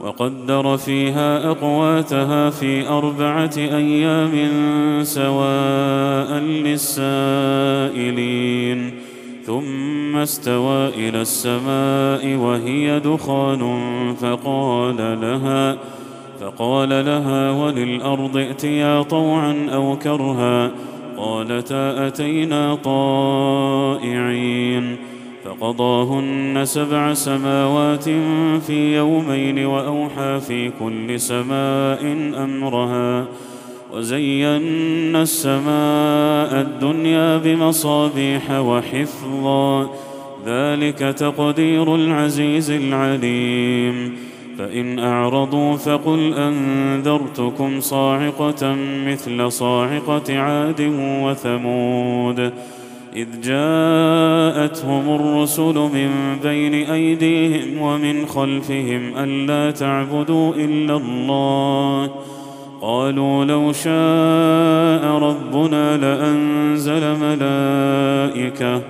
وقدر فيها أقواتها في أربعة أيام سواء للسائلين ثم استوى إلى السماء وهي دخان فقال لها فقال لها وللأرض ائتيا طوعا أو كرها. قالتا أتينا طائعين. فقضاهن سبع سماوات في يومين وأوحى في كل سماء أمرها وزينا السماء الدنيا بمصابيح وحفظا. ذلك تقدير العزيز العليم. فإن أعرضوا فقل أنذرتكم صاعقة مثل صاعقة عاد وثمود. إذ جاءتهم الرسل من بين أيديهم ومن خلفهم ألا تعبدوا إلا الله. قالوا لو شاء ربنا لأنزل ملائكة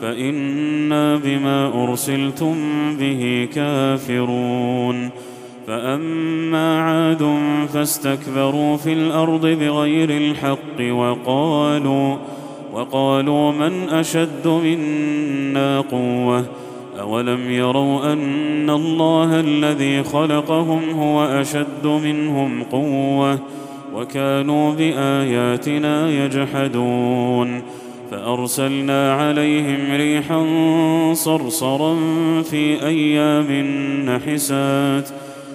فإنا بما أرسلتم به كافرون. فأما عاد فاستكبروا في الأرض بغير الحق وقالوا وقالوا من أشد منا قوة؟ أولم يروا أن الله الذي خلقهم هو أشد منهم قوة؟ وكانوا بآياتنا يجحدون. فأرسلنا عليهم ريحا صرصرا في أيام نحسات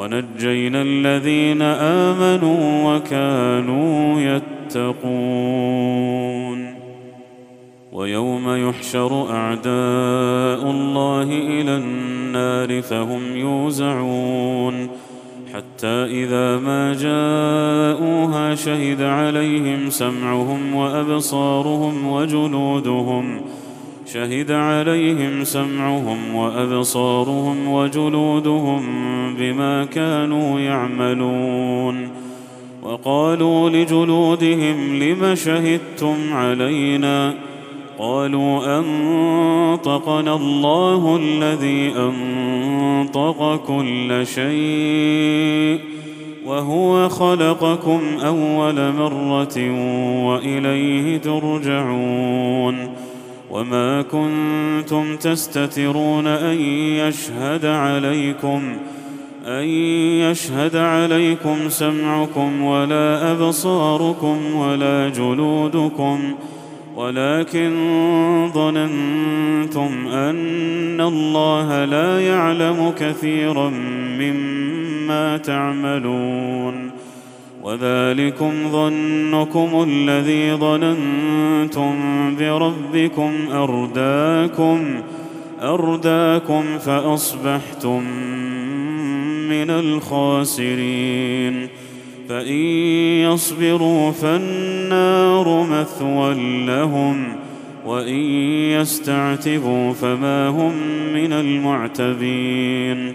ونجينا الذين آمنوا وكانوا يتقون. ويوم يحشر أعداء الله إلى النار فهم يوزعون. حتى إذا ما جاءوها شهد عليهم سمعهم وأبصارهم وجلودهم شهد عليهم سمعهم وأبصارهم وجلودهم بما كانوا يعملون وقالوا لجلودهم لم شهدتم علينا قالوا أنطقنا الله الذي أنطق كل شيء وهو خلقكم أول مرة وإليه ترجعون وما كنتم تستترون ان يشهد عليكم ان يشهد عليكم سمعكم ولا ابصاركم ولا جلودكم ولكن ظننتم ان الله لا يعلم كثيرا مما تعملون وذلكم ظنكم الذي ظننتم بربكم أرداكم أرداكم فأصبحتم من الخاسرين. فإن يصبروا فالنار مثوى لهم وإن يستعتبوا فما هم من المعتبين.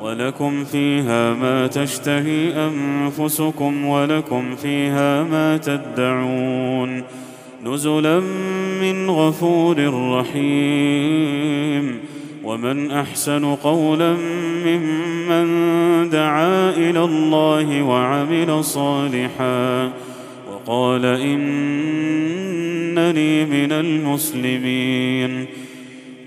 ولكم فيها ما تشتهي أنفسكم ولكم فيها ما تدعون نزلا من غفور رحيم ومن أحسن قولا ممن دعا إلى الله وعمل صالحا وقال انني من المسلمين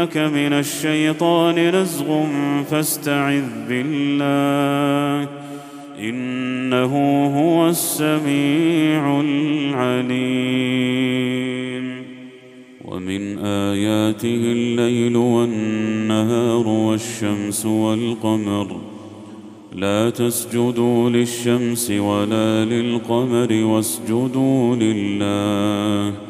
ينزغنك من الشيطان نزغ فاستعذ بالله إنه هو السميع العليم ومن آياته الليل والنهار والشمس والقمر لا تسجدوا للشمس ولا للقمر واسجدوا لله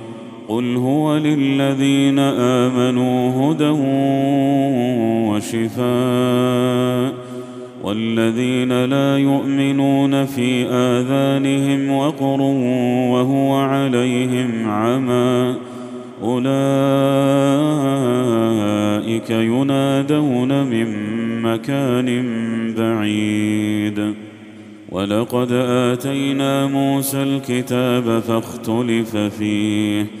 قل هو للذين امنوا هدى وشفاء والذين لا يؤمنون في اذانهم وقر وهو عليهم عمى اولئك ينادون من مكان بعيد ولقد اتينا موسى الكتاب فاختلف فيه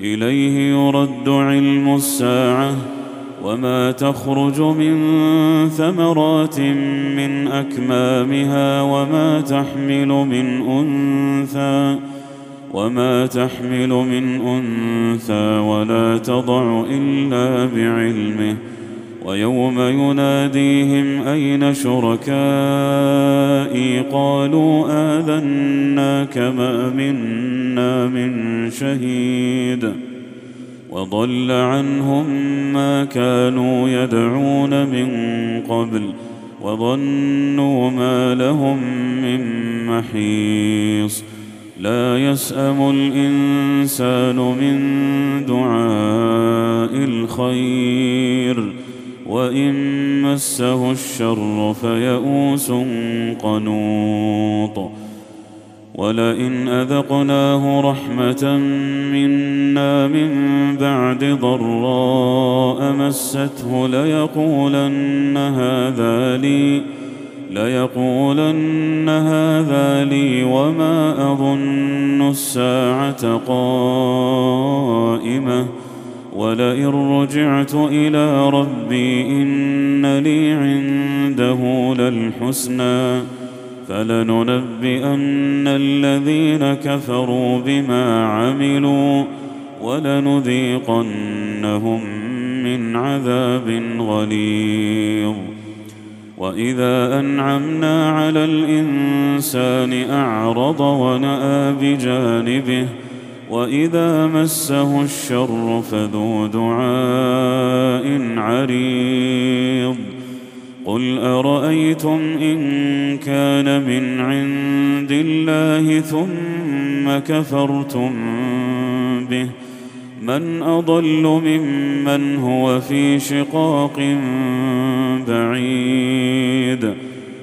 إليه يرد علم الساعة وما تخرج من ثمرات من أكمامها وما تحمل من أنثى وما تحمل من أنثى ولا تضع إلا بعلمه ويوم يناديهم أين شركائي؟ قالوا اذناك ما منا من شهيد. وضل عنهم ما كانوا يدعون من قبل وظنوا ما لهم من محيص. لا يسأم الإنسان من دعاء الخير. وإن مسه الشر فيئوس قنوط. ولئن أذقناه رحمة منا من بعد ضراء مسته ليقولن هذا لي ليقولن هذا لي وما أظن الساعة قائمة. ولئن رجعت إلى ربي ان لي عنده للحسنى فلننبئن الذين كفروا بما عملوا ولنذيقنهم من عذاب غليظ واذا انعمنا على الانسان اعرض وناى بجانبه وإذا مسه الشر فذو دعاء عريض. قل أرأيتم إن كان من عند الله ثم كفرتم به؟ من أضل ممن هو في شقاق بعيد.